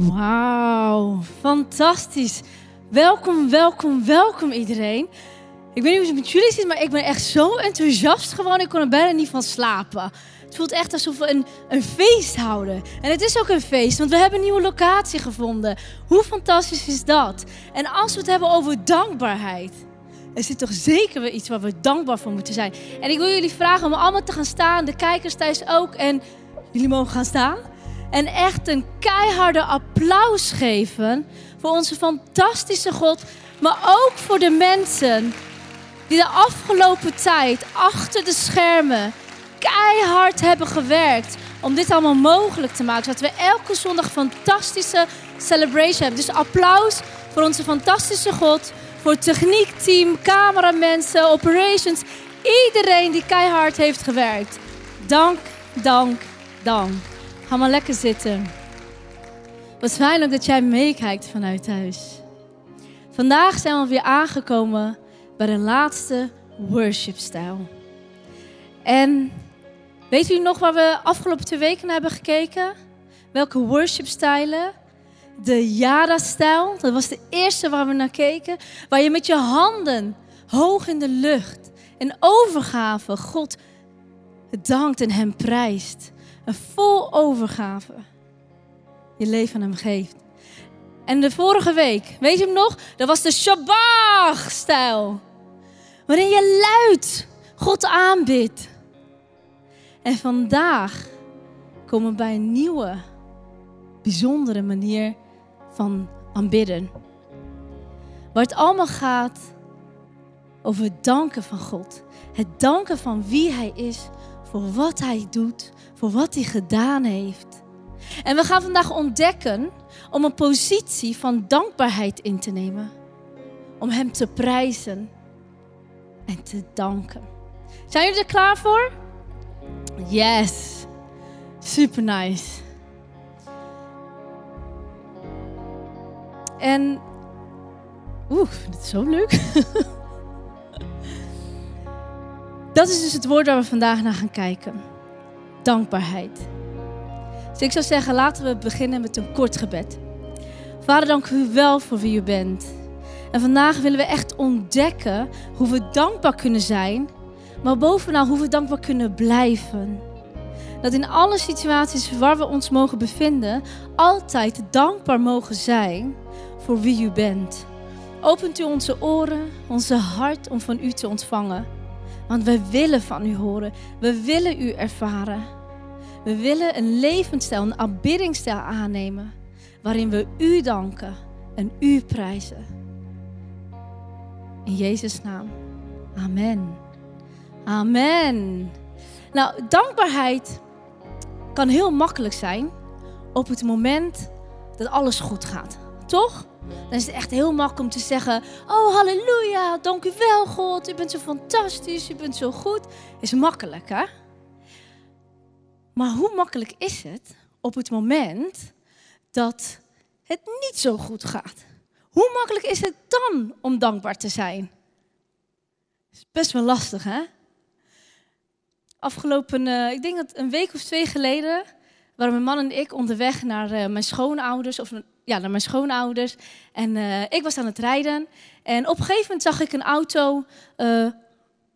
Wauw, fantastisch. Welkom, welkom, welkom iedereen. Ik weet niet hoe het met jullie zit, maar ik ben echt zo enthousiast gewoon. Ik kon er bijna niet van slapen. Het voelt echt alsof we een, een feest houden. En het is ook een feest, want we hebben een nieuwe locatie gevonden. Hoe fantastisch is dat? En als we het hebben over dankbaarheid, er zit toch zeker wel iets waar we dankbaar voor moeten zijn. En ik wil jullie vragen om allemaal te gaan staan, de kijkers thuis ook. En jullie mogen gaan staan en echt een keiharde applaus geven voor onze fantastische God, maar ook voor de mensen die de afgelopen tijd achter de schermen keihard hebben gewerkt om dit allemaal mogelijk te maken, zodat we elke zondag fantastische celebration hebben. Dus applaus voor onze fantastische God, voor techniekteam, cameramensen, operations, iedereen die keihard heeft gewerkt. Dank, dank, dank. Ga maar lekker zitten. Wat fijn dat jij meekijkt vanuit thuis. Vandaag zijn we weer aangekomen bij de laatste worshipstijl. En weet u nog waar we afgelopen twee weken naar hebben gekeken? Welke worshipstijlen? De Yada-stijl, dat was de eerste waar we naar keken. Waar je met je handen hoog in de lucht en overgave God dankt en hem prijst. Een vol overgave. Je leven aan hem geeft. En de vorige week, weet je hem nog? Dat was de Shabbat-stijl. Waarin je luid God aanbidt. En vandaag komen we bij een nieuwe, bijzondere manier van aanbidden. Waar het allemaal gaat over het danken van God. Het danken van wie Hij is, voor wat Hij doet, voor wat Hij gedaan heeft. En we gaan vandaag ontdekken om een positie van dankbaarheid in te nemen. Om Hem te prijzen en te danken. Zijn jullie er klaar voor? Yes. Super nice. En. Oeh, dit is zo leuk. Dat is dus het woord waar we vandaag naar gaan kijken. Dankbaarheid. Dus ik zou zeggen, laten we beginnen met een kort gebed. Vader, dank u wel voor wie u bent. En vandaag willen we echt ontdekken hoe we dankbaar kunnen zijn, maar bovenal hoe we dankbaar kunnen blijven. Dat in alle situaties waar we ons mogen bevinden, altijd dankbaar mogen zijn voor wie u bent. Opent u onze oren, onze hart om van u te ontvangen. Want we willen van u horen. We willen u ervaren. We willen een levensstijl, een aanbiddingstijl aannemen. Waarin we u danken en u prijzen. In Jezus' naam. Amen. Amen. Nou, dankbaarheid kan heel makkelijk zijn op het moment dat alles goed gaat. Toch? Dan is het echt heel makkelijk om te zeggen: Oh, halleluja, dank u wel, God. U bent zo fantastisch, u bent zo goed. Is makkelijk, hè? Maar hoe makkelijk is het op het moment dat het niet zo goed gaat? Hoe makkelijk is het dan om dankbaar te zijn? is best wel lastig, hè? Afgelopen, uh, ik denk dat een week of twee geleden, waren mijn man en ik onderweg naar uh, mijn schoonouders, of ja, naar mijn schoonouders. En uh, ik was aan het rijden. En op een gegeven moment zag ik een auto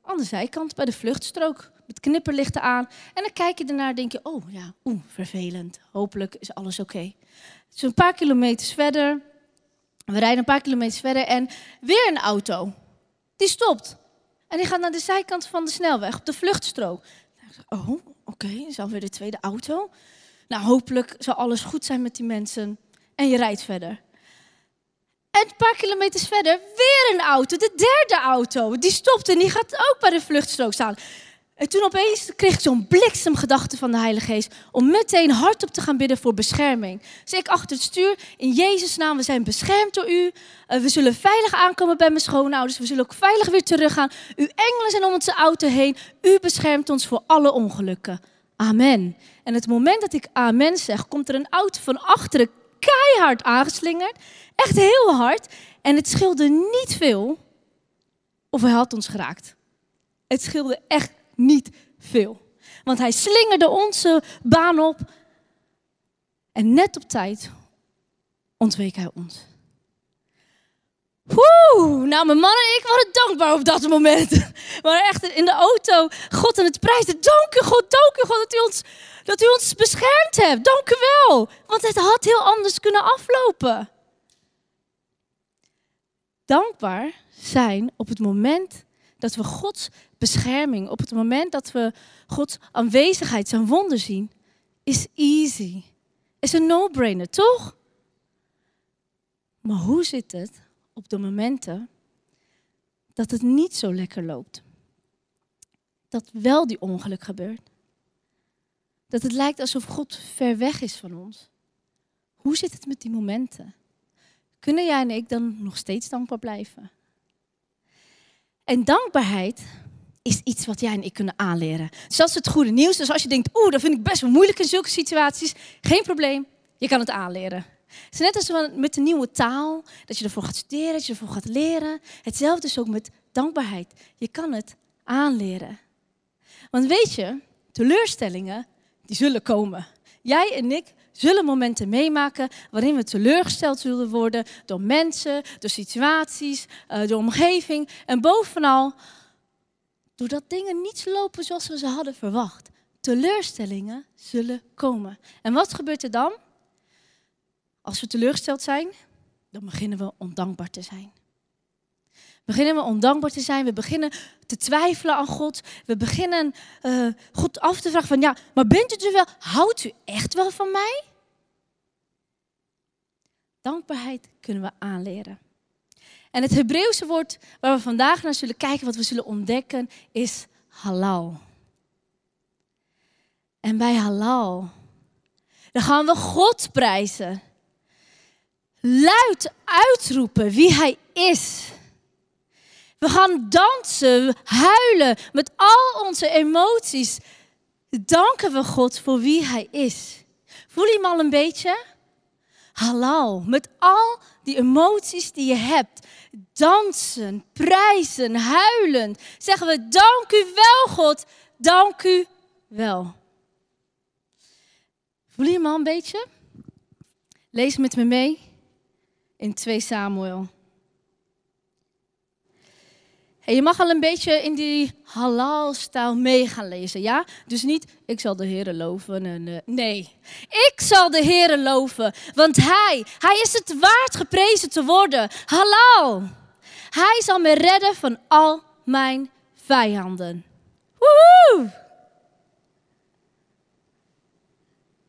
aan de zijkant bij de vluchtstrook. Met knipperlichten aan. En dan kijk je ernaar en denk je, oh ja, oeh, vervelend. Hopelijk is alles oké. Okay. Dus een paar kilometers verder. We rijden een paar kilometers verder en weer een auto. Die stopt. En die gaat naar de zijkant van de snelweg, op de vluchtstrook. Oh, oké, okay, is alweer de tweede auto. Nou, hopelijk zal alles goed zijn met die mensen. En je rijdt verder. En een paar kilometers verder weer een auto, de derde auto. Die stopt en die gaat ook bij de vluchtstrook staan. En toen opeens kreeg ik zo'n bliksemgedachte van de Heilige Geest om meteen hardop te gaan bidden voor bescherming. Dus ik achter het stuur, in Jezus' naam, we zijn beschermd door u. Uh, we zullen veilig aankomen bij mijn schoonouders. We zullen ook veilig weer teruggaan. Uw engelen zijn om onze auto heen. U beschermt ons voor alle ongelukken. Amen. En het moment dat ik amen zeg, komt er een auto van achteren keihard aangeslingerd. Echt heel hard. En het scheelde niet veel of hij had ons geraakt. Het scheelde echt niet veel. Want hij slingerde onze baan op. En net op tijd ontweek hij ons. Woe, nou mijn man en ik waren dankbaar op dat moment. We waren echt in de auto God aan het prijzen. Dank u God, dank u God dat u ons, dat u ons beschermd hebt. Dank u wel. Want het had heel anders kunnen aflopen. Dankbaar zijn op het moment dat we Gods bescherming, op het moment dat we Gods aanwezigheid, zijn wonder zien, is easy. Is een no-brainer, toch? Maar hoe zit het op de momenten dat het niet zo lekker loopt? Dat wel die ongeluk gebeurt. Dat het lijkt alsof God ver weg is van ons. Hoe zit het met die momenten? Kunnen jij en ik dan nog steeds dankbaar blijven? En dankbaarheid is iets wat jij en ik kunnen aanleren. Is het goede nieuws. Dus als je denkt, oeh, dat vind ik best wel moeilijk in zulke situaties, geen probleem, je kan het aanleren. Het is net als met de nieuwe taal, dat je ervoor gaat studeren, dat je ervoor gaat leren. Hetzelfde is ook met dankbaarheid. Je kan het aanleren. Want weet je, teleurstellingen, die zullen komen. Jij en ik zullen momenten meemaken waarin we teleurgesteld zullen worden door mensen, door situaties, uh, door omgeving. En bovenal, doordat dingen niet lopen zoals we ze hadden verwacht. Teleurstellingen zullen komen. En wat gebeurt er dan? Als we teleurgesteld zijn, dan beginnen we ondankbaar te zijn. Beginnen we ondankbaar te zijn, we beginnen te twijfelen aan God. We beginnen uh, God af te vragen van ja, maar bent u er wel? Houdt u echt wel van mij? Dankbaarheid kunnen we aanleren. En het Hebreeuwse woord waar we vandaag naar zullen kijken, wat we zullen ontdekken, is halal. En bij halal, dan gaan we God prijzen. Luid uitroepen wie Hij is. We gaan dansen, huilen met al onze emoties. Danken we God voor wie Hij is. Voel je hem al een beetje? halal. Met al die emoties die je hebt. Dansen, prijzen, huilen. Zeggen we, dank u wel God, dank u wel. Voel je hem al een beetje? Lees met me mee in 2 Samuel. Je mag al een beetje in die halal-stijl mee gaan lezen, ja? Dus niet, ik zal de Heer loven. En, uh, nee, ik zal de Heer loven, want Hij, Hij is het waard geprezen te worden. Halal. Hij zal me redden van al mijn vijanden. Woehoe!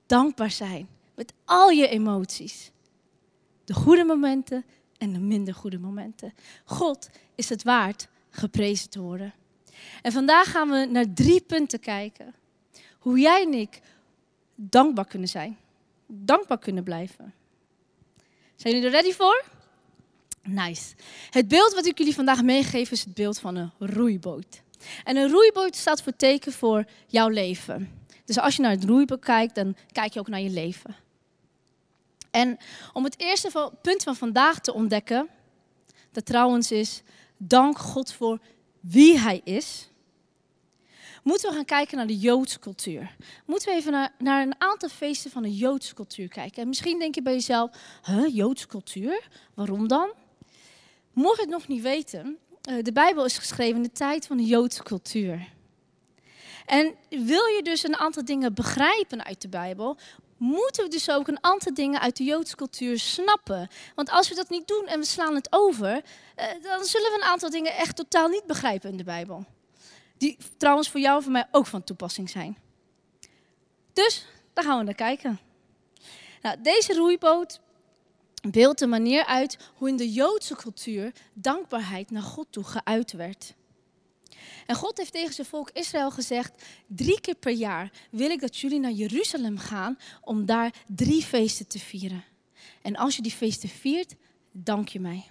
Dankbaar zijn met al je emoties. De goede momenten en de minder goede momenten. God is het waard geprezen te worden. En vandaag gaan we naar drie punten kijken. Hoe jij en ik dankbaar kunnen zijn. Dankbaar kunnen blijven. Zijn jullie er ready voor? Nice. Het beeld wat ik jullie vandaag meegeef is het beeld van een roeiboot. En een roeiboot staat voor teken voor jouw leven. Dus als je naar het roeiboot kijkt, dan kijk je ook naar je leven. En om het eerste punt van vandaag te ontdekken, dat trouwens is dank God voor wie Hij is, moeten we gaan kijken naar de Joodse cultuur. Moeten we even naar, naar een aantal feesten van de Joodse cultuur kijken. En misschien denk je bij jezelf, huh, Joodse cultuur? Waarom dan? Mocht je het nog niet weten, eh, de Bijbel is geschreven in de tijd van de Joodse cultuur. En wil je dus een aantal dingen begrijpen uit de Bijbel, moeten we dus ook een aantal dingen uit de Joodse cultuur snappen. Want als we dat niet doen en we slaan het over, eh, dan zullen we een aantal dingen echt totaal niet begrijpen in de Bijbel. Die trouwens voor jou en voor mij ook van toepassing zijn. Dus daar gaan we naar kijken. Nou, deze roeiboot beeldt de manier uit hoe in de Joodse cultuur dankbaarheid naar God toe geuit werd. En God heeft tegen zijn volk Israël gezegd: drie keer per jaar wil ik dat jullie naar Jeruzalem gaan om daar drie feesten te vieren. En als je die feesten viert, dank je mij.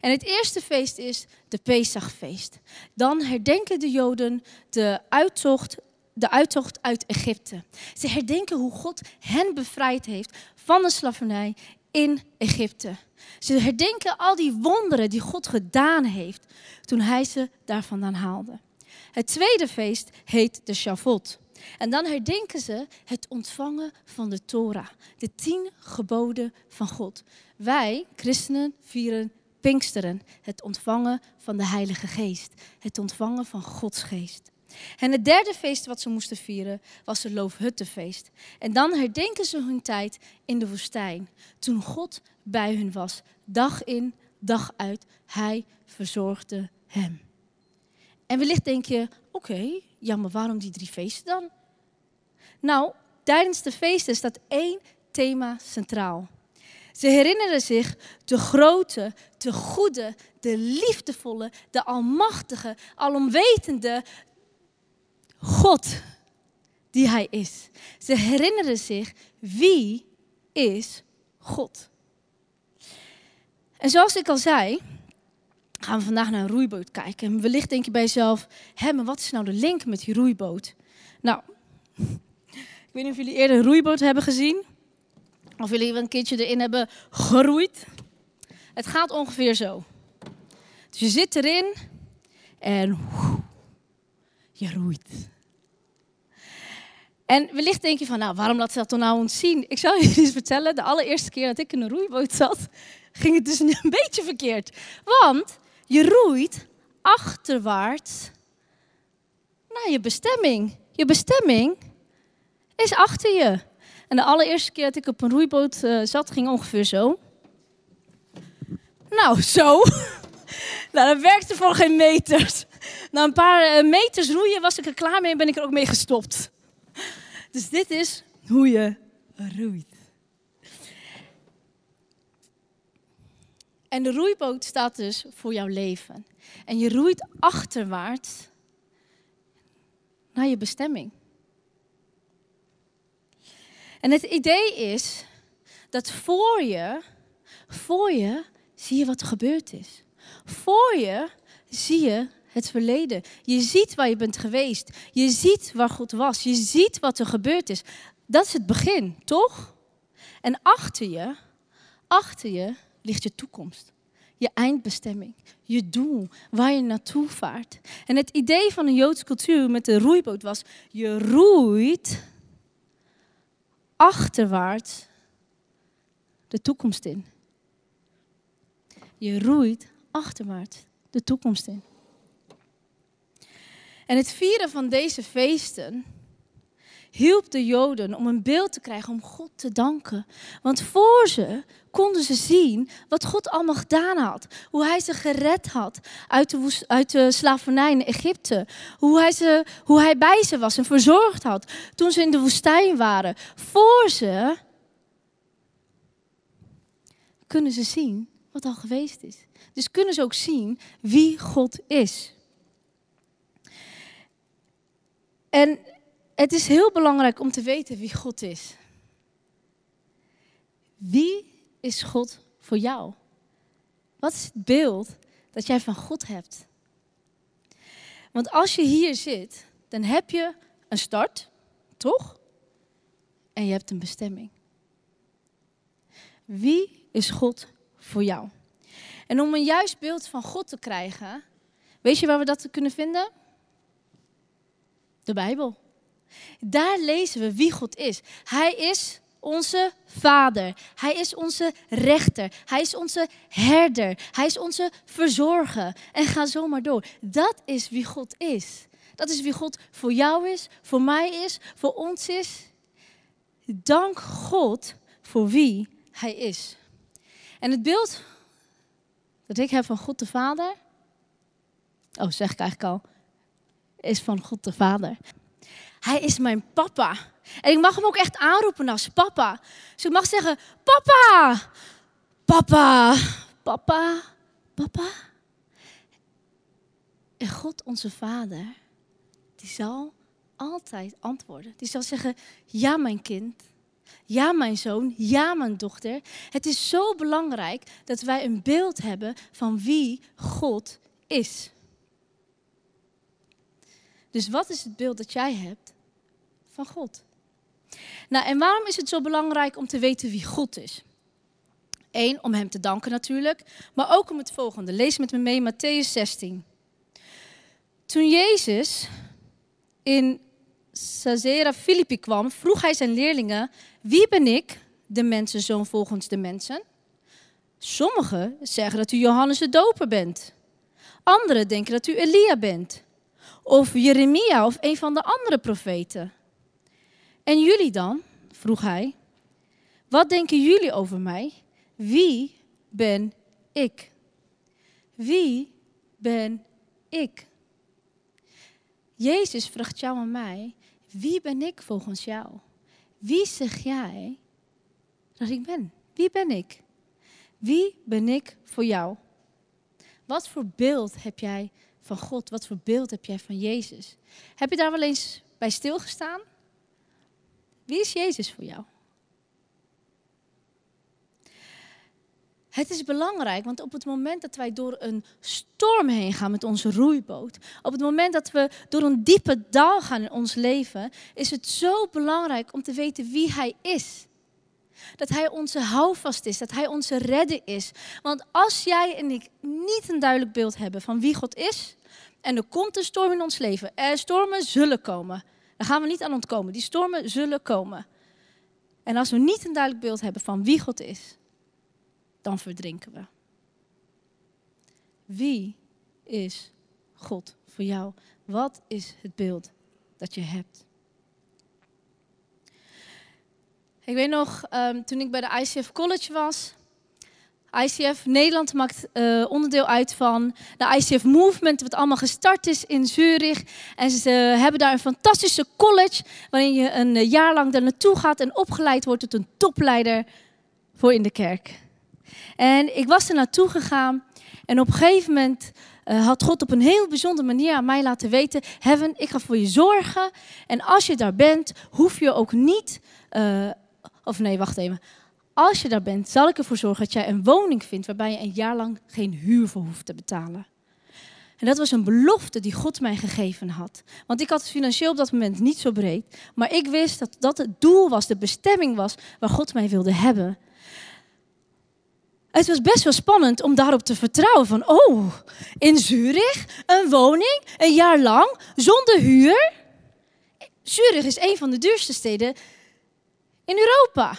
En het eerste feest is de Pesachfeest. Dan herdenken de Joden de uittocht, de uittocht uit Egypte. Ze herdenken hoe God hen bevrijd heeft van de slavernij in Egypte. Ze herdenken al die wonderen die God gedaan heeft toen hij ze daar vandaan haalde. Het tweede feest heet de Shavuot. En dan herdenken ze het ontvangen van de Torah, de tien geboden van God. Wij, christenen, vieren Pinksteren, het ontvangen van de Heilige Geest, het ontvangen van Gods Geest. En het derde feest wat ze moesten vieren was het Loofhuttenfeest. En dan herdenken ze hun tijd in de woestijn, toen God bij hun was, dag in, dag uit. Hij verzorgde hem. En wellicht denk je, oké, ja, maar waarom die drie feesten dan? Nou, tijdens de feesten staat één thema centraal. Ze herinneren zich de grote, de goede, de liefdevolle, de almachtige, alomwetende God die Hij is. Ze herinneren zich wie is God. En zoals ik al zei, gaan we vandaag naar een roeiboot kijken. En wellicht denk je bij jezelf, hé, maar wat is nou de link met die roeiboot? Nou, ik weet niet of jullie eerder een roeiboot hebben gezien. Of jullie een keertje erin hebben geroeid. Het gaat ongeveer zo. Dus je zit erin en je roeit. En wellicht denk je van, nou, waarom laat ze dat dan nou ons zien? Ik zal je eens vertellen, de allereerste keer dat ik in een roeiboot zat, ging het dus een beetje verkeerd. Want je roeit achterwaarts naar je bestemming. Je bestemming is achter je. En de allereerste keer dat ik op een roeiboot uh, zat, ging ongeveer zo. Nou, zo. nou, dat werkte voor geen meters. Na een paar uh, meters roeien was ik er klaar mee en ben ik er ook mee gestopt. Dus dit is hoe je roeit. En de roeiboot staat dus voor jouw leven. En je roeit achterwaarts naar je bestemming. En het idee is dat voor je, voor je zie je wat er gebeurd is. Voor je zie je het verleden. Je ziet waar je bent geweest. Je ziet waar God was. Je ziet wat er gebeurd is. Dat is het begin, toch? En achter je, achter je ligt je toekomst. Je eindbestemming, je doel, waar je naartoe vaart. En het idee van de Joodse cultuur met de roeiboot was: je roeit achterwaarts de toekomst in. Je roeit achterwaarts de toekomst in. En het vieren van deze feesten hielp de Joden om een beeld te krijgen om God te danken. Want voor ze konden ze zien wat God allemaal gedaan had. Hoe hij ze gered had uit de, uit de slavernij in Egypte. Hoe hij, ze, hoe hij bij ze was en verzorgd had toen ze in de woestijn waren. Voor ze kunnen ze zien wat al geweest is. Dus kunnen ze ook zien wie God is. En het is heel belangrijk om te weten wie God is. Wie is God voor jou? Wat is het beeld dat jij van God hebt? Want als je hier zit, dan heb je een start, toch? En je hebt een bestemming. Wie is God voor jou? En om een juist beeld van God te krijgen, weet je waar we dat kunnen vinden? De Bijbel. Daar lezen we wie God is. Hij is onze vader. Hij is onze rechter. Hij is onze herder. Hij is onze verzorger. En ga zo maar door. Dat is wie God is. Dat is wie God voor jou is, voor mij is, voor ons is. Dank God voor wie Hij is. En het beeld dat ik heb van God de Vader. Oh, zeg ik eigenlijk al. Is van God de Vader. Hij is mijn papa. En ik mag hem ook echt aanroepen als papa. Dus ik mag zeggen, papa, papa, papa, papa. En God, onze Vader, die zal altijd antwoorden. Die zal zeggen, ja mijn kind, ja mijn zoon, ja mijn dochter. Het is zo belangrijk dat wij een beeld hebben van wie God is. Dus wat is het beeld dat jij hebt van God? Nou, en waarom is het zo belangrijk om te weten wie God is? Eén, om Hem te danken natuurlijk, maar ook om het volgende. Lees met me mee Matthäus 16. Toen Jezus in Caesarea Philippi kwam, vroeg hij zijn leerlingen: Wie ben ik, de mensenzoon volgens de mensen? Sommigen zeggen dat u Johannes de Doper bent. Anderen denken dat u Elia bent. Of Jeremia of een van de andere profeten. En jullie dan? vroeg hij. Wat denken jullie over mij? Wie ben ik? Wie ben ik? Jezus vraagt jou en mij: Wie ben ik volgens jou? Wie zeg jij dat ik ben? Wie ben ik? Wie ben ik voor jou? Wat voor beeld heb jij van God? Wat voor beeld heb jij van Jezus? Heb je daar wel eens bij stilgestaan? Wie is Jezus voor jou? Het is belangrijk, want op het moment dat wij door een storm heen gaan met onze roeiboot, op het moment dat we door een diepe dal gaan in ons leven, is het zo belangrijk om te weten wie Hij is. Dat Hij onze houvast is, dat Hij onze redder is. Want als jij en ik niet een duidelijk beeld hebben van wie God is, en er komt een storm in ons leven, er stormen zullen komen. Daar gaan we niet aan ontkomen. Die stormen zullen komen. En als we niet een duidelijk beeld hebben van wie God is, dan verdrinken we. Wie is God voor jou? Wat is het beeld dat je hebt? Ik weet nog, um, toen ik bij de ICF College was. ICF Nederland maakt uh, onderdeel uit van de ICF Movement, wat allemaal gestart is in Zurich. En ze hebben daar een fantastische college, waarin je een eh, jaar lang daar naartoe gaat en opgeleid wordt tot een topleider voor in de kerk. En ik was er naartoe gegaan en op een gegeven moment uh, had God op een heel bijzondere manier aan mij laten weten: Heaven, ik ga voor je zorgen. En als je daar bent, hoef je ook niet. Uh, of nee, wacht even. Als je daar bent, zal ik ervoor zorgen dat jij een woning vindt waarbij je een jaar lang geen huur voor hoeft te betalen. En dat was een belofte die God mij gegeven had. Want ik had het financieel op dat moment niet zo breed. Maar ik wist dat dat het doel was, de bestemming was waar God mij wilde hebben. Het was best wel spannend om daarop te vertrouwen van, oh, in Zurich, een woning, een jaar lang, zonder huur. Zurich is een van de duurste steden in Europa.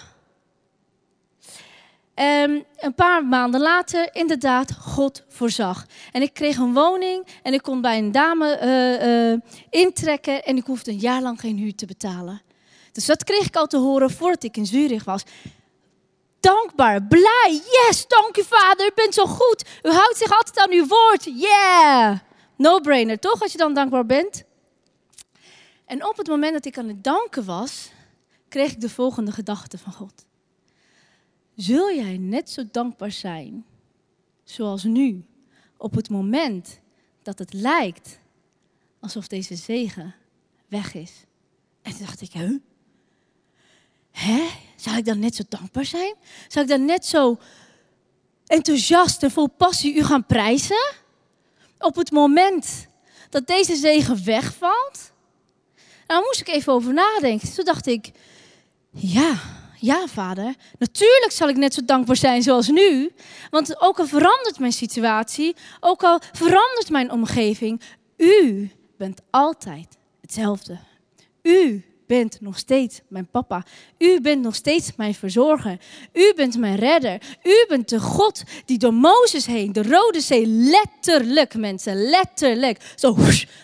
Um, een paar maanden later, inderdaad, God voorzag. En ik kreeg een woning en ik kon bij een dame uh, uh, intrekken en ik hoefde een jaar lang geen huur te betalen. Dus dat kreeg ik al te horen voordat ik in Zurich was dankbaar, blij. Yes, dank u vader, u bent zo goed. U houdt zich altijd aan uw woord. Yeah. No-brainer, toch, als je dan dankbaar bent? En op het moment dat ik aan het danken was, kreeg ik de volgende gedachte van God. Zul jij net zo dankbaar zijn zoals nu, op het moment dat het lijkt alsof deze zegen weg is? En toen dacht ik, huh? Hè? Zou ik dan net zo dankbaar zijn? Zou ik dan net zo enthousiast en vol passie u gaan prijzen? Op het moment dat deze zegen wegvalt? Nou, moest ik even over nadenken. Toen dacht ik, ja, ja vader, natuurlijk zal ik net zo dankbaar zijn zoals nu. Want ook al verandert mijn situatie, ook al verandert mijn omgeving, u bent altijd hetzelfde. U bent nog steeds mijn papa. U bent nog steeds mijn verzorger. U bent mijn redder. U bent de God die door Mozes heen de Rode Zee letterlijk, mensen, letterlijk, zo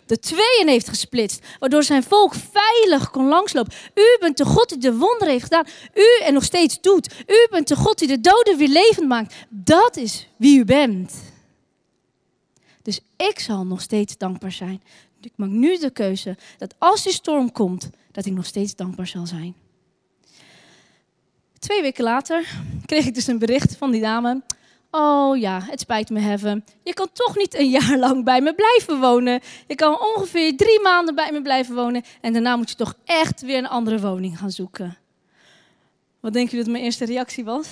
de tweeën heeft gesplitst. Waardoor zijn volk veilig kon langslopen. U bent de God die de wonderen heeft gedaan. U en nog steeds doet. U bent de God die de doden weer levend maakt. Dat is wie u bent. Dus ik zal nog steeds dankbaar zijn. Ik maak nu de keuze dat als die storm komt, dat ik nog steeds dankbaar zal zijn. Twee weken later kreeg ik dus een bericht van die dame. Oh ja, het spijt me, Heaven. Je kan toch niet een jaar lang bij me blijven wonen. Je kan ongeveer drie maanden bij me blijven wonen. En daarna moet je toch echt weer een andere woning gaan zoeken. Wat denk je dat mijn eerste reactie was?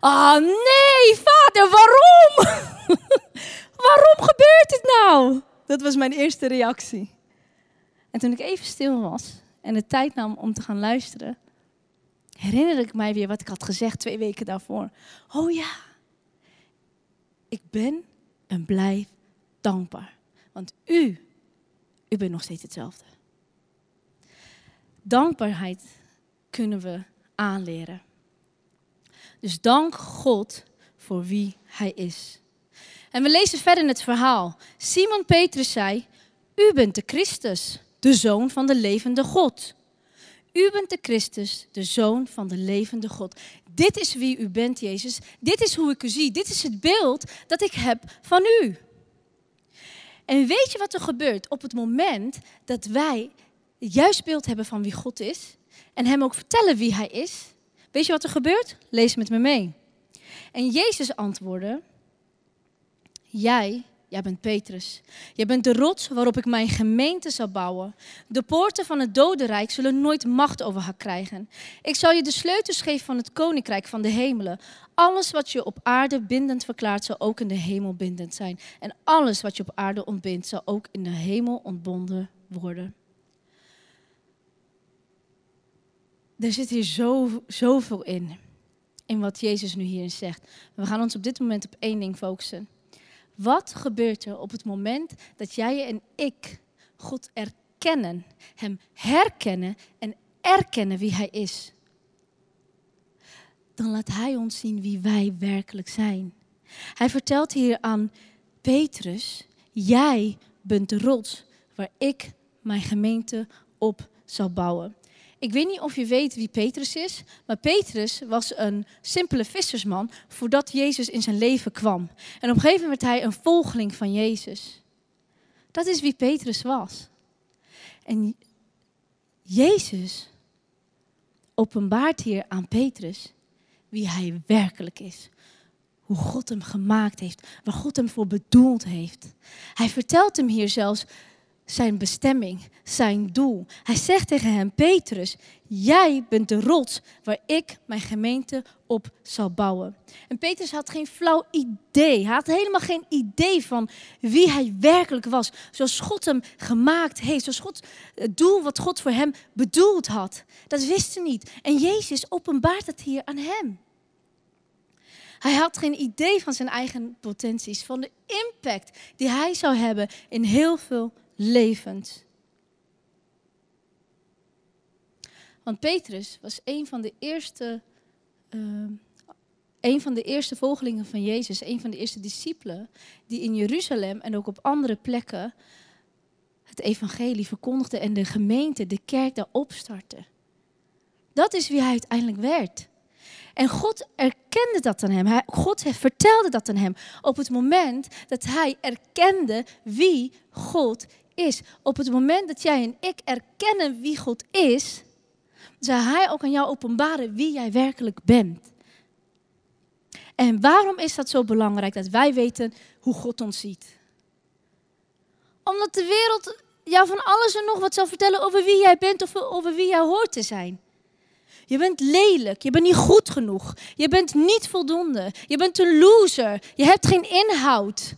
Ah, nee, vader, waarom? waarom gebeurt dit nou? Dat was mijn eerste reactie. En toen ik even stil was en de tijd nam om te gaan luisteren, herinnerde ik mij weer wat ik had gezegd twee weken daarvoor. Oh ja, ik ben en blijf dankbaar. Want u, u bent nog steeds hetzelfde. dankbaarheid kunnen we aanleren. Dus dank God voor wie Hij is. En we lezen verder in het verhaal. Simon Petrus zei: U bent de Christus, de zoon van de levende God. U bent de Christus, de zoon van de levende God. Dit is wie u bent, Jezus. Dit is hoe ik u zie. Dit is het beeld dat ik heb van u. En weet je wat er gebeurt op het moment dat wij het juist beeld hebben van wie God is en hem ook vertellen wie hij is? Weet je wat er gebeurt? Lees met me mee. En Jezus antwoordde: Jij Jij bent Petrus. Jij bent de rots waarop ik mijn gemeente zal bouwen. De poorten van het dodenrijk zullen nooit macht over haar krijgen. Ik zal je de sleutels geven van het koninkrijk van de hemelen. Alles wat je op aarde bindend verklaart, zal ook in de hemel bindend zijn. En alles wat je op aarde ontbindt, zal ook in de hemel ontbonden worden. Er zit hier zo, zoveel in, in wat Jezus nu hierin zegt. We gaan ons op dit moment op één ding focussen. Wat gebeurt er op het moment dat jij en ik God erkennen, Hem herkennen en erkennen wie Hij is? Dan laat Hij ons zien wie wij werkelijk zijn. Hij vertelt hier aan Petrus, jij bent de rots waar ik mijn gemeente op zal bouwen. Ik weet niet of je weet wie Petrus is, maar Petrus was een simpele vissersman voordat Jezus in zijn leven kwam. En op een gegeven moment werd hij een volgeling van Jezus. Dat is wie Petrus was. En Jezus openbaart hier aan Petrus wie hij werkelijk is. Hoe God hem gemaakt heeft, waar God hem voor bedoeld heeft. Hij vertelt hem hier zelfs zijn bestemming, zijn doel. Hij zegt tegen hem, Petrus, jij bent de rots waar ik mijn gemeente op zal bouwen. En Petrus had geen flauw idee. Hij had helemaal geen idee van wie hij werkelijk was. Zoals God hem gemaakt heeft. Zoals God, het doel wat God voor hem bedoeld had. Dat wist hij niet. En Jezus openbaart het hier aan hem. Hij had geen idee van zijn eigen potenties, van de impact die hij zou hebben in heel veel levend. Want Petrus was een van de eerste, uh, van de eerste volgelingen van Jezus, een van de eerste discipelen die in Jeruzalem en ook op andere plekken het evangelie verkondigde en de gemeente, de kerk daar opstartte. Dat is wie hij uiteindelijk werd. En God erkende dat aan hem. God vertelde dat aan hem op het moment dat hij erkende wie God is. Op het moment dat jij en ik erkennen wie God is, zal Hij ook aan jou openbaren wie jij werkelijk bent. En waarom is dat zo belangrijk dat wij weten hoe God ons ziet? Omdat de wereld jou van alles en nog wat zal vertellen over wie jij bent of over wie jij hoort te zijn. Je bent lelijk, je bent niet goed genoeg, je bent niet voldoende, je bent een loser, je hebt geen inhoud.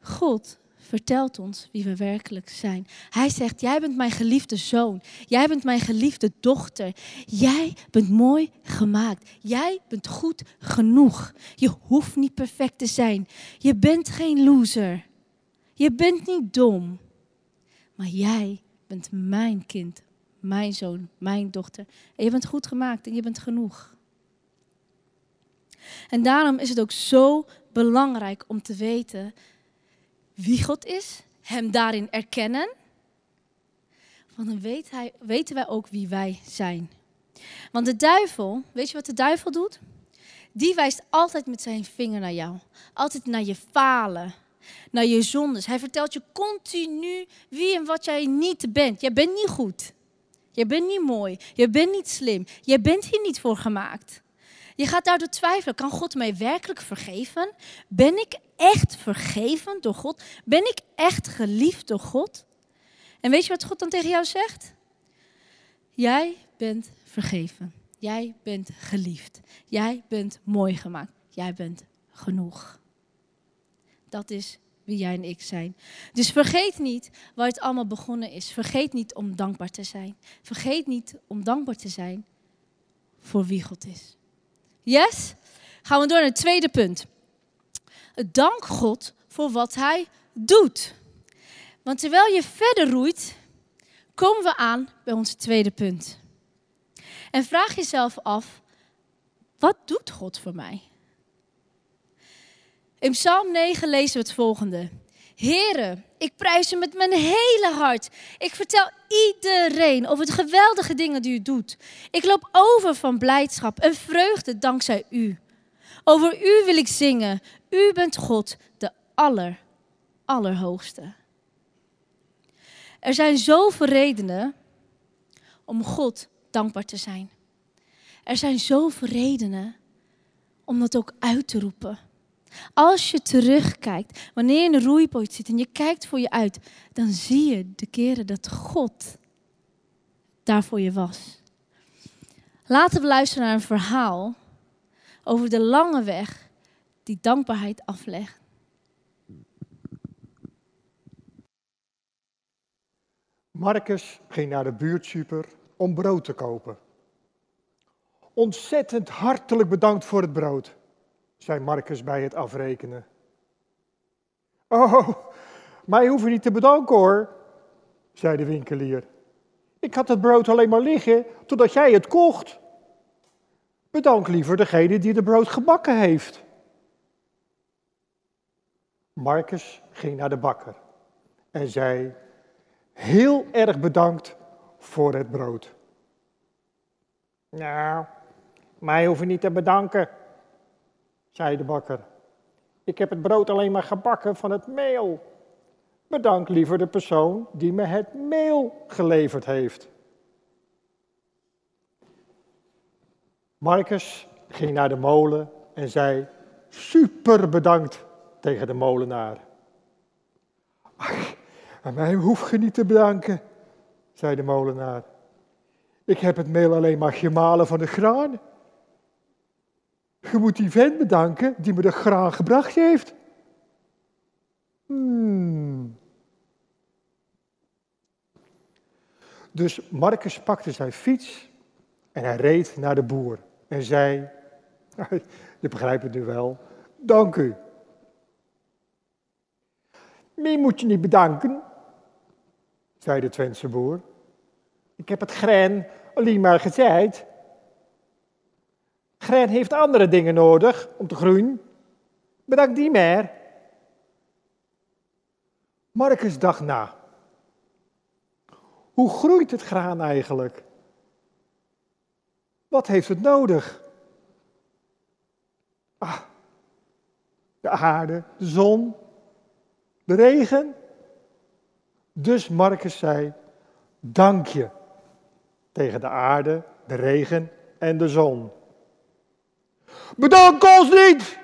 God vertelt ons wie we werkelijk zijn. Hij zegt, jij bent mijn geliefde zoon. Jij bent mijn geliefde dochter. Jij bent mooi gemaakt. Jij bent goed genoeg. Je hoeft niet perfect te zijn. Je bent geen loser. Je bent niet dom. Maar jij bent mijn kind, mijn zoon, mijn dochter. En je bent goed gemaakt en je bent genoeg. En daarom is het ook zo belangrijk om te weten wie God is, Hem daarin erkennen. Want dan weet hij, weten wij ook wie wij zijn. Want de duivel, weet je wat de duivel doet? Die wijst altijd met zijn vinger naar jou. Altijd naar je falen, naar je zondes. Hij vertelt je continu wie en wat jij niet bent. Jij bent niet goed. Je bent niet mooi. Je bent niet slim. Je bent hier niet voor gemaakt. Je gaat daardoor twijfelen. Kan God mij werkelijk vergeven? Ben ik echt vergeven door God? Ben ik echt geliefd door God? En weet je wat God dan tegen jou zegt? Jij bent vergeven. Jij bent geliefd. Jij bent mooi gemaakt. Jij bent genoeg. Dat is wie jij en ik zijn. Dus vergeet niet waar het allemaal begonnen is. Vergeet niet om dankbaar te zijn. Vergeet niet om dankbaar te zijn voor wie God is. Yes? Gaan we door naar het tweede punt. Dank God voor wat Hij doet. Want terwijl je verder roeit, komen we aan bij ons tweede punt. En vraag jezelf af, wat doet God voor mij? In Psalm 9 lezen we het volgende. Heren, ik prijs u met mijn hele hart. Ik vertel iedereen over de geweldige dingen die u doet. Ik loop over van blijdschap en vreugde dankzij u. Over u wil ik zingen. U bent God, de aller, allerhoogste. Er zijn zoveel redenen om God dankbaar te zijn. Er zijn zoveel redenen om dat ook uit te roepen. Als je terugkijkt, wanneer je in een roeiboot zit en je kijkt voor je uit, dan zie je de keren dat God daar voor je was. Laten we luisteren naar een verhaal over de lange weg die dankbaarheid aflegt. Marcus ging naar de buurtsuper om brood te kopen. Ontzettend hartelijk bedankt voor het brood, zei Marcus bij het afrekenen. Oh, mij hoef je niet te bedanken hoor, zei de winkelier. Ik had het brood alleen maar liggen totdat jij het kocht. Bedank liever degene die de brood gebakken heeft. Marcus ging naar de bakker en zei: Heel erg bedankt voor het brood. Nou, mij hoef je niet te bedanken, zei de bakker. Ik heb het brood alleen maar gebakken van het meel. Bedank liever de persoon die me het meel geleverd heeft. Marcus ging naar de molen en zei: Super bedankt tegen de molenaar. Ach, aan mij hoef je niet te bedanken, zei de molenaar. Ik heb het meel alleen maar gemalen van de graan. Je moet die vent bedanken die me de graan gebracht heeft. Hmm. Dus Marcus pakte zijn fiets en hij reed naar de boer en zei, je begrijpt het nu wel, dank u. Mij moet je niet bedanken, zei de Twentse boer. Ik heb het graan alleen maar gezaaid. Graan heeft andere dingen nodig om te groeien. Bedank die maar. Marcus dacht na. Hoe groeit het graan eigenlijk? Wat heeft het nodig? Ah, de aarde, de zon, de regen. Dus Marcus zei, dank je tegen de aarde, de regen en de zon. Bedank ons niet,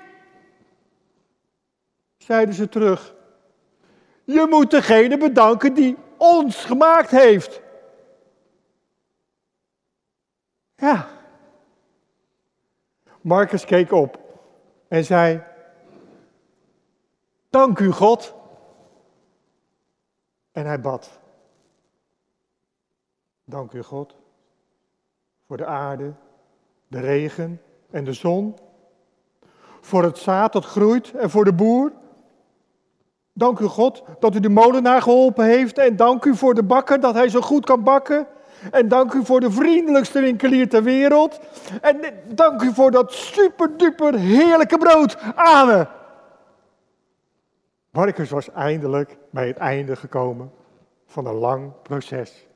zeiden ze terug. Je moet degene bedanken die ons gemaakt heeft. Ja. Marcus keek op en zei: Dank u, God. En hij bad. Dank u, God, voor de aarde, de regen en de zon. Voor het zaad dat groeit en voor de boer. Dank u, God, dat u de molenaar geholpen heeft. En dank u voor de bakker, dat hij zo goed kan bakken. En dank u voor de vriendelijkste winkelier ter wereld. En dank u voor dat super duper heerlijke brood. Amen. Marcus was eindelijk bij het einde gekomen van een lang proces.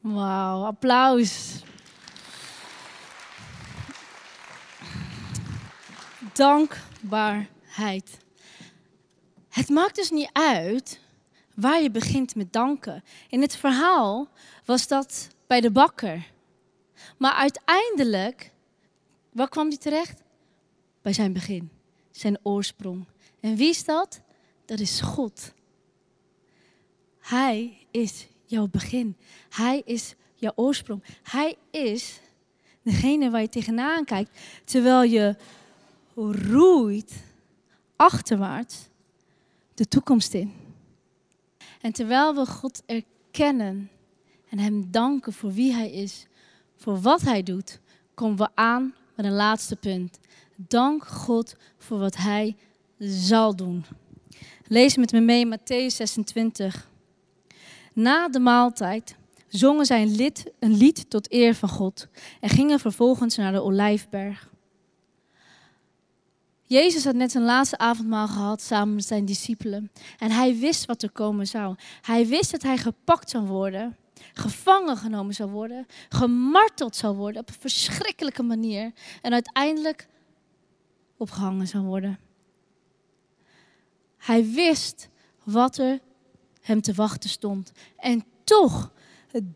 Wauw, applaus. Dankbaarheid. Het maakt dus niet uit waar je begint met danken. In het verhaal was dat bij de bakker. Maar uiteindelijk, waar kwam hij terecht? Bij zijn begin, zijn oorsprong. En wie is dat? Dat is God. Hij is jouw begin. Hij is jouw oorsprong. Hij is degene waar je tegenaan kijkt, terwijl je roeit achterwaarts de toekomst in. En terwijl we God erkennen en Hem danken voor wie Hij is, voor wat Hij doet, komen we aan met een laatste punt. Dank God voor wat Hij zal doen. Lees met me mee Matthäus 26. Na de maaltijd zongen zij een lied, een lied tot eer van God en gingen vervolgens naar de Olijfberg. Jezus had net een laatste avondmaal gehad samen met zijn discipelen. En hij wist wat er komen zou. Hij wist dat hij gepakt zou worden, gevangen genomen zou worden, gemarteld zou worden op een verschrikkelijke manier. En uiteindelijk opgehangen zou worden. Hij wist wat er hem te wachten stond. En toch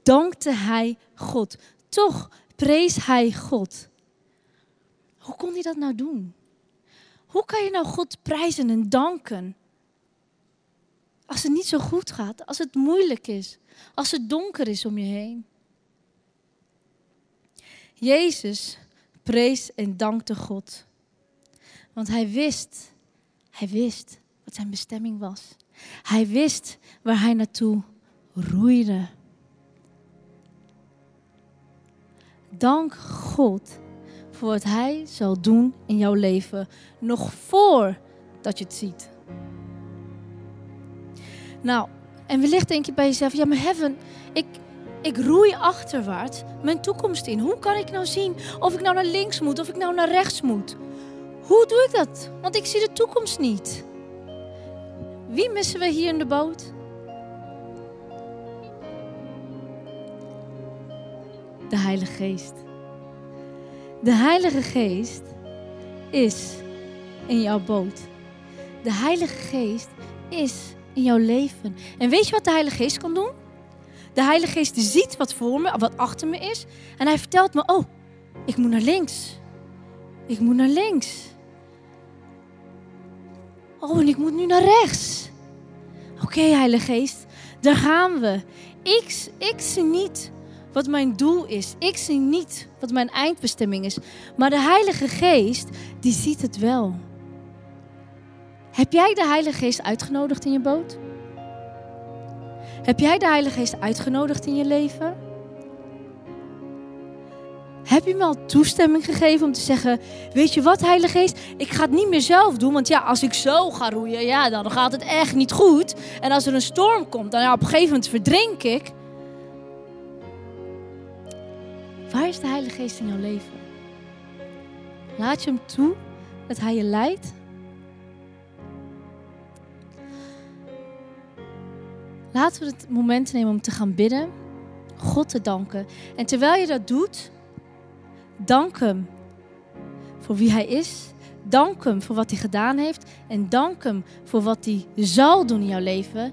dankte hij God. Toch prees hij God. Hoe kon hij dat nou doen? Hoe kan je nou God prijzen en danken? Als het niet zo goed gaat, als het moeilijk is, als het donker is om je heen. Jezus prees en dankte God. Want hij wist, hij wist wat zijn bestemming was. Hij wist waar hij naartoe roeide. Dank God voor wat Hij zal doen in jouw leven, nog voordat je het ziet. Nou, en wellicht denk je bij jezelf, ja maar Heaven, ik, ik roei achterwaarts mijn toekomst in. Hoe kan ik nou zien of ik nou naar links moet of ik nou naar rechts moet? Hoe doe ik dat? Want ik zie de toekomst niet. Wie missen we hier in de boot? De Heilige Geest. De Heilige Geest is in jouw boot. De Heilige Geest is in jouw leven. En weet je wat de Heilige Geest kan doen? De Heilige Geest ziet wat voor me, wat achter me is. En hij vertelt me, oh, ik moet naar links. Ik moet naar links. Oh, en ik moet nu naar rechts. Oké, Heilige Geest, daar gaan we. Ik, ik zie niet wat mijn doel is. Ik zie niet wat mijn eindbestemming is. Maar de Heilige Geest, die ziet het wel. Heb jij de Heilige Geest uitgenodigd in je boot? Heb jij de Heilige Geest uitgenodigd in je leven? Heb je hem al toestemming gegeven om te zeggen: Weet je wat, Heilige Geest? Ik ga het niet meer zelf doen. Want ja, als ik zo ga roeien, ja, dan gaat het echt niet goed. En als er een storm komt, dan ja, op een gegeven moment verdrink ik. Waar is de Heilige Geest in jouw leven? Laat je hem toe dat hij je leidt? Laten we het moment nemen om te gaan bidden, God te danken. En terwijl je dat doet, dank Hem voor wie Hij is. Dank Hem voor wat Hij gedaan heeft. En dank Hem voor wat Hij zal doen in jouw leven.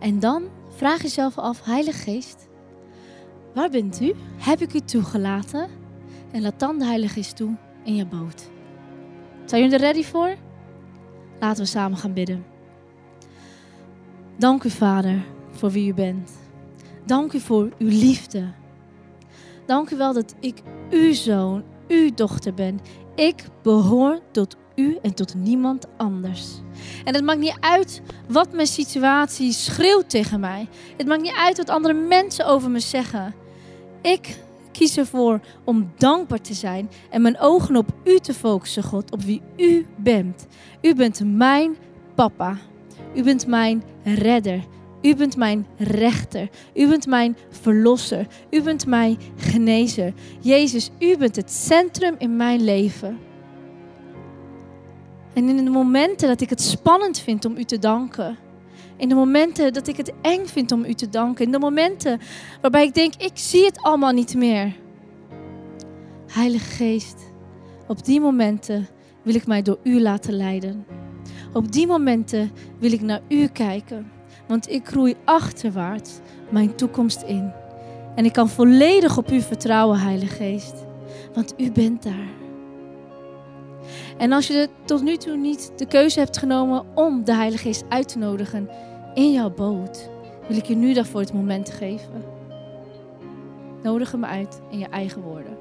En dan vraag jezelf af, Heilige Geest, Waar bent u? Heb ik u toegelaten? En laat dan de Heilige Geest toe in je boot. Zijn jullie er ready voor? Laten we samen gaan bidden. Dank u, Vader, voor wie u bent. Dank u voor uw liefde. Dank u wel dat ik uw zoon, uw dochter ben. Ik behoor tot u en tot niemand anders. En het maakt niet uit wat mijn situatie schreeuwt tegen mij. Het maakt niet uit wat andere mensen over me zeggen. Ik kies ervoor om dankbaar te zijn en mijn ogen op u te focussen, God, op wie u bent. U bent mijn papa. U bent mijn redder. U bent mijn rechter. U bent mijn verlosser. U bent mijn genezer. Jezus, u bent het centrum in mijn leven. En in de momenten dat ik het spannend vind om u te danken, in de momenten dat ik het eng vind om u te danken. In de momenten waarbij ik denk, ik zie het allemaal niet meer. Heilige Geest, op die momenten wil ik mij door u laten leiden. Op die momenten wil ik naar u kijken. Want ik groei achterwaarts mijn toekomst in. En ik kan volledig op u vertrouwen, Heilige Geest. Want u bent daar. En als je tot nu toe niet de keuze hebt genomen om de Heilige Geest uit te nodigen in jouw boot, wil ik je nu daarvoor het moment geven. Nodig hem uit in je eigen woorden.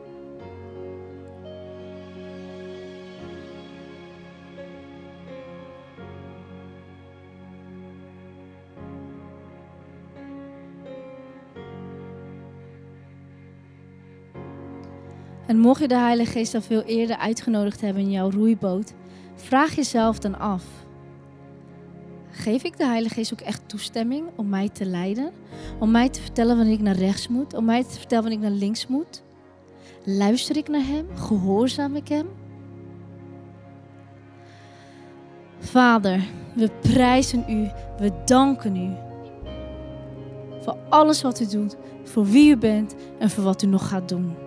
En mocht je de Heilige Geest al veel eerder uitgenodigd hebben in jouw roeiboot, vraag jezelf dan af geef ik de Heilige Geest ook echt toestemming om mij te leiden. Om mij te vertellen wanneer ik naar rechts moet. Om mij te vertellen wanneer ik naar links moet. Luister ik naar Hem? Gehoorzaam ik Hem? Vader, we prijzen U. We danken U. Voor alles wat U doet. Voor wie U bent en voor wat U nog gaat doen.